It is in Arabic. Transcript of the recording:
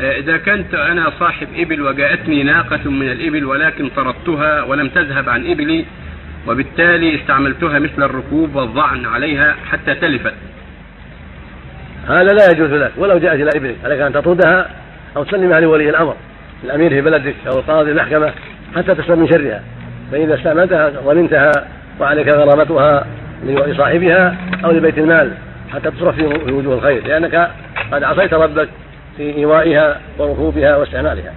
إذا كنت أنا صاحب إبل وجاءتني ناقة من الإبل ولكن طردتها ولم تذهب عن إبلي وبالتالي استعملتها مثل الركوب والظعن عليها حتى تلفت. هذا لا يجوز لك ولو جاءت إلى إبلك عليك أن تطردها أو تسلمها لولي الأمر الأمير في بلدك أو القاضي المحكمة حتى تسلم من شرها. فإذا استعملتها ظلمتها وعليك غرامتها لصاحبها أو لبيت المال حتى تصرف في وجوه الخير لأنك قد عصيت ربك في إيوائها وركوبها واستعمالها.